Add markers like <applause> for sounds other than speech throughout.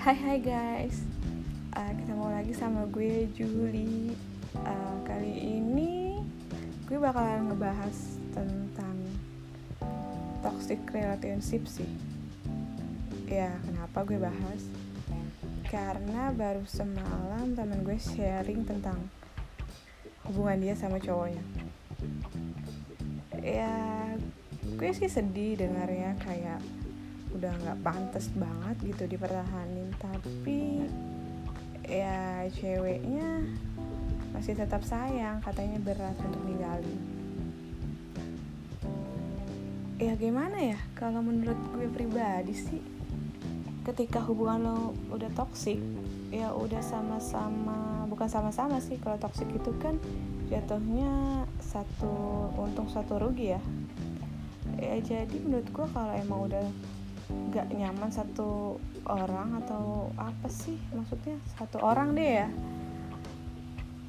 Hai hai guys. Uh, Ketemu lagi sama gue Juli. Uh, Kali ini gue bakalan ngebahas tentang Toxic relationship sih. Ya kenapa gue bahas? Karena baru semalam temen gue sharing tentang Hubungan dia sama cowoknya. Ya gue sih sedih dengarnya kayak udah nggak pantas banget gitu dipertahanin. Tapi ya ceweknya masih tetap sayang katanya berat untuk ninggalin ya gimana ya? Kalau menurut gue pribadi sih ketika hubungan lo udah toksik ya udah sama-sama bukan sama-sama sih kalau toksik itu kan jatuhnya satu untung satu rugi ya. Ya jadi menurut gue kalau emang udah gak nyaman satu orang atau apa sih maksudnya? Satu orang deh ya.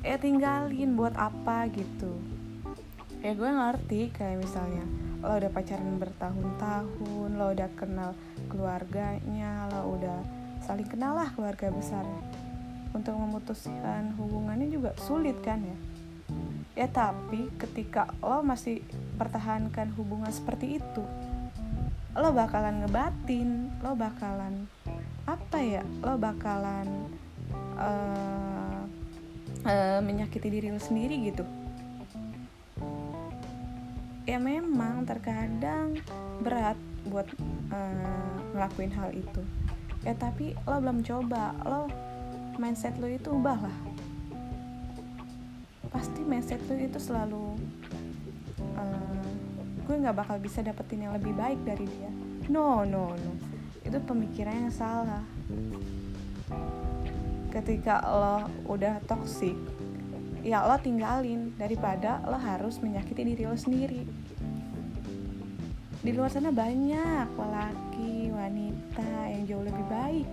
Ya tinggalin buat apa gitu. Ya gue ngerti kayak misalnya lo udah pacaran bertahun-tahun lo udah kenal keluarganya lo udah saling kenal lah keluarga besar. Untuk memutuskan hubungannya juga sulit kan ya? Ya tapi ketika lo masih pertahankan hubungan seperti itu lo bakalan ngebatin lo bakalan apa ya lo bakalan uh, uh, menyakiti diri lo sendiri gitu. Ya memang terkadang berat buat uh, ngelakuin hal itu. Ya tapi lo belum coba lo mindset lo itu ubah lah pasti mindset lo itu selalu gue nggak bakal bisa dapetin yang lebih baik dari dia. No no no. Itu pemikiran yang salah. Ketika lo udah toxic ya lo tinggalin daripada lo harus menyakiti diri lo sendiri. Di luar sana banyak lelaki wanita yang jauh lebih baik.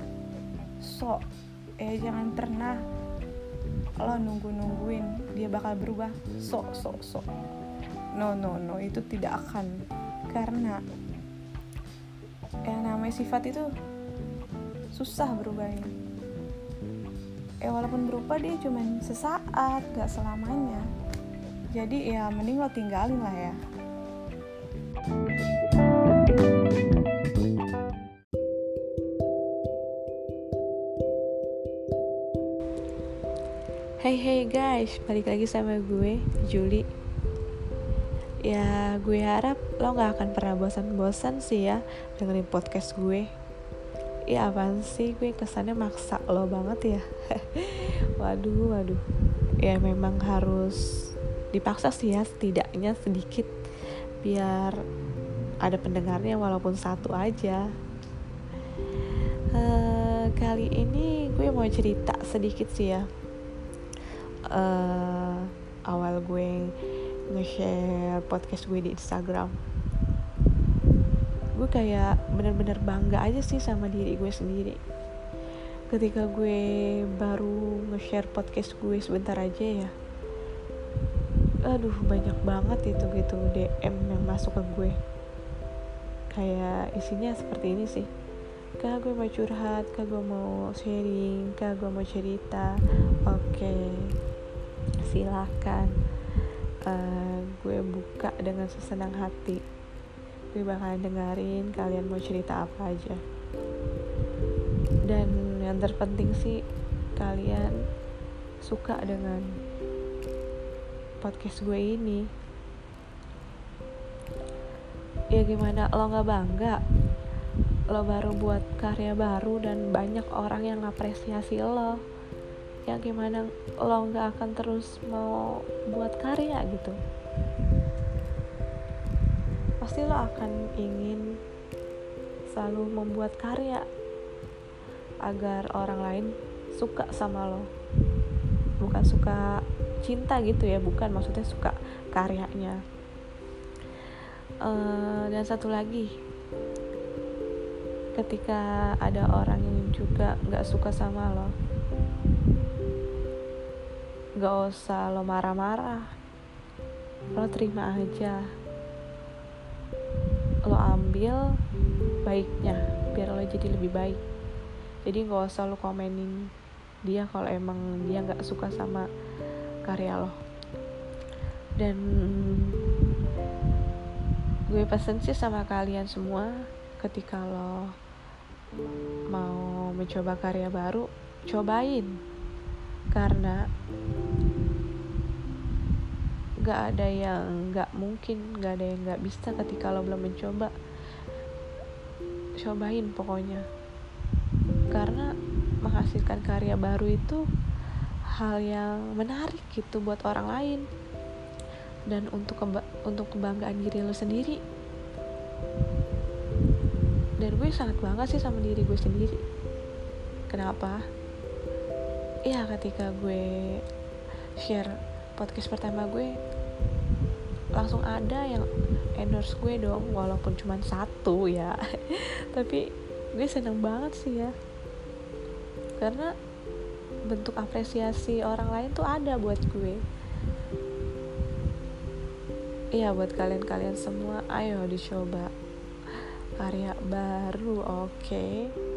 So eh jangan pernah lo nunggu nungguin dia bakal berubah. Sok sok sok no no no itu tidak akan. Karena yang namanya sifat itu susah berubahnya. Eh walaupun berubah dia cuma sesaat gak selamanya. Jadi ya mending lo tinggalin lah ya. Hey hey guys, balik lagi sama gue, Juli Ya gue harap lo gak akan pernah bosan-bosan sih ya dengerin podcast gue. Ya apaan sih? Gue kesannya maksa lo banget ya. <laughs> Waduh waduh. Ya memang harus dipaksa sih ya setidaknya sedikit Biar ada pendengarnya walaupun satu aja. Uh, Kali ini gue mau cerita sedikit sih ya. Uh, awal gue nge-share podcast gue di Instagram. Gue kayak bener-bener bangga aja sih sama diri gue sendiri. Ketika gue baru nge-share podcast gue sebentar aja ya aduh banyak banget itu gitu DM yang masuk ke gue. Kayak isinya seperti ini sih. Kak gue mau curhat kak gue mau sharing kak gue mau cerita. Oke okay. silakan uh, gue buka dengan sesenang hati. Gue bakalan dengerin kalian mau cerita apa aja. Dan yang terpenting sih kalian suka dengan podcast gue ini. Ya gimana lo nggak bangga? Lo baru buat karya baru dan banyak orang yang apresiasi lo ya gimana lo nggak akan terus mau buat karya gitu. Pasti lo akan ingin selalu membuat karya agar orang lain suka sama lo. Bukan suka cinta gitu ya bukan maksudnya suka karyanya. Uh, dan satu lagi ketika ada orang yang juga nggak suka sama lo gak usah lo marah-marah. Lo terima aja. Lo ambil baiknya biar lo jadi lebih baik. Jadi nggak usah lu komenin dia kalau emang dia nggak suka sama karya lo. Dan gue pesen sih sama kalian semua ketika lo mau mencoba karya baru cobain karena gak ada yang gak mungkin gak ada yang gak bisa ketika lo belum mencoba. Cobain pokoknya. Karena menghasilkan karya baru itu hal yang menarik gitu buat orang lain. Dan untuk keba untuk kebanggaan diri lo sendiri. Dan gue sangat bangga sih sama diri gue sendiri. Kenapa ya ketika gue share podcast pertama gue langsung ada yang endorse gue dong walaupun cuma satu ya. <laughs> Tapi gue seneng banget sih ya. Karena bentuk apresiasi orang lain tuh ada buat gue. Iya buat kalian-kalian semua ayo dicoba karya baru oke. okay?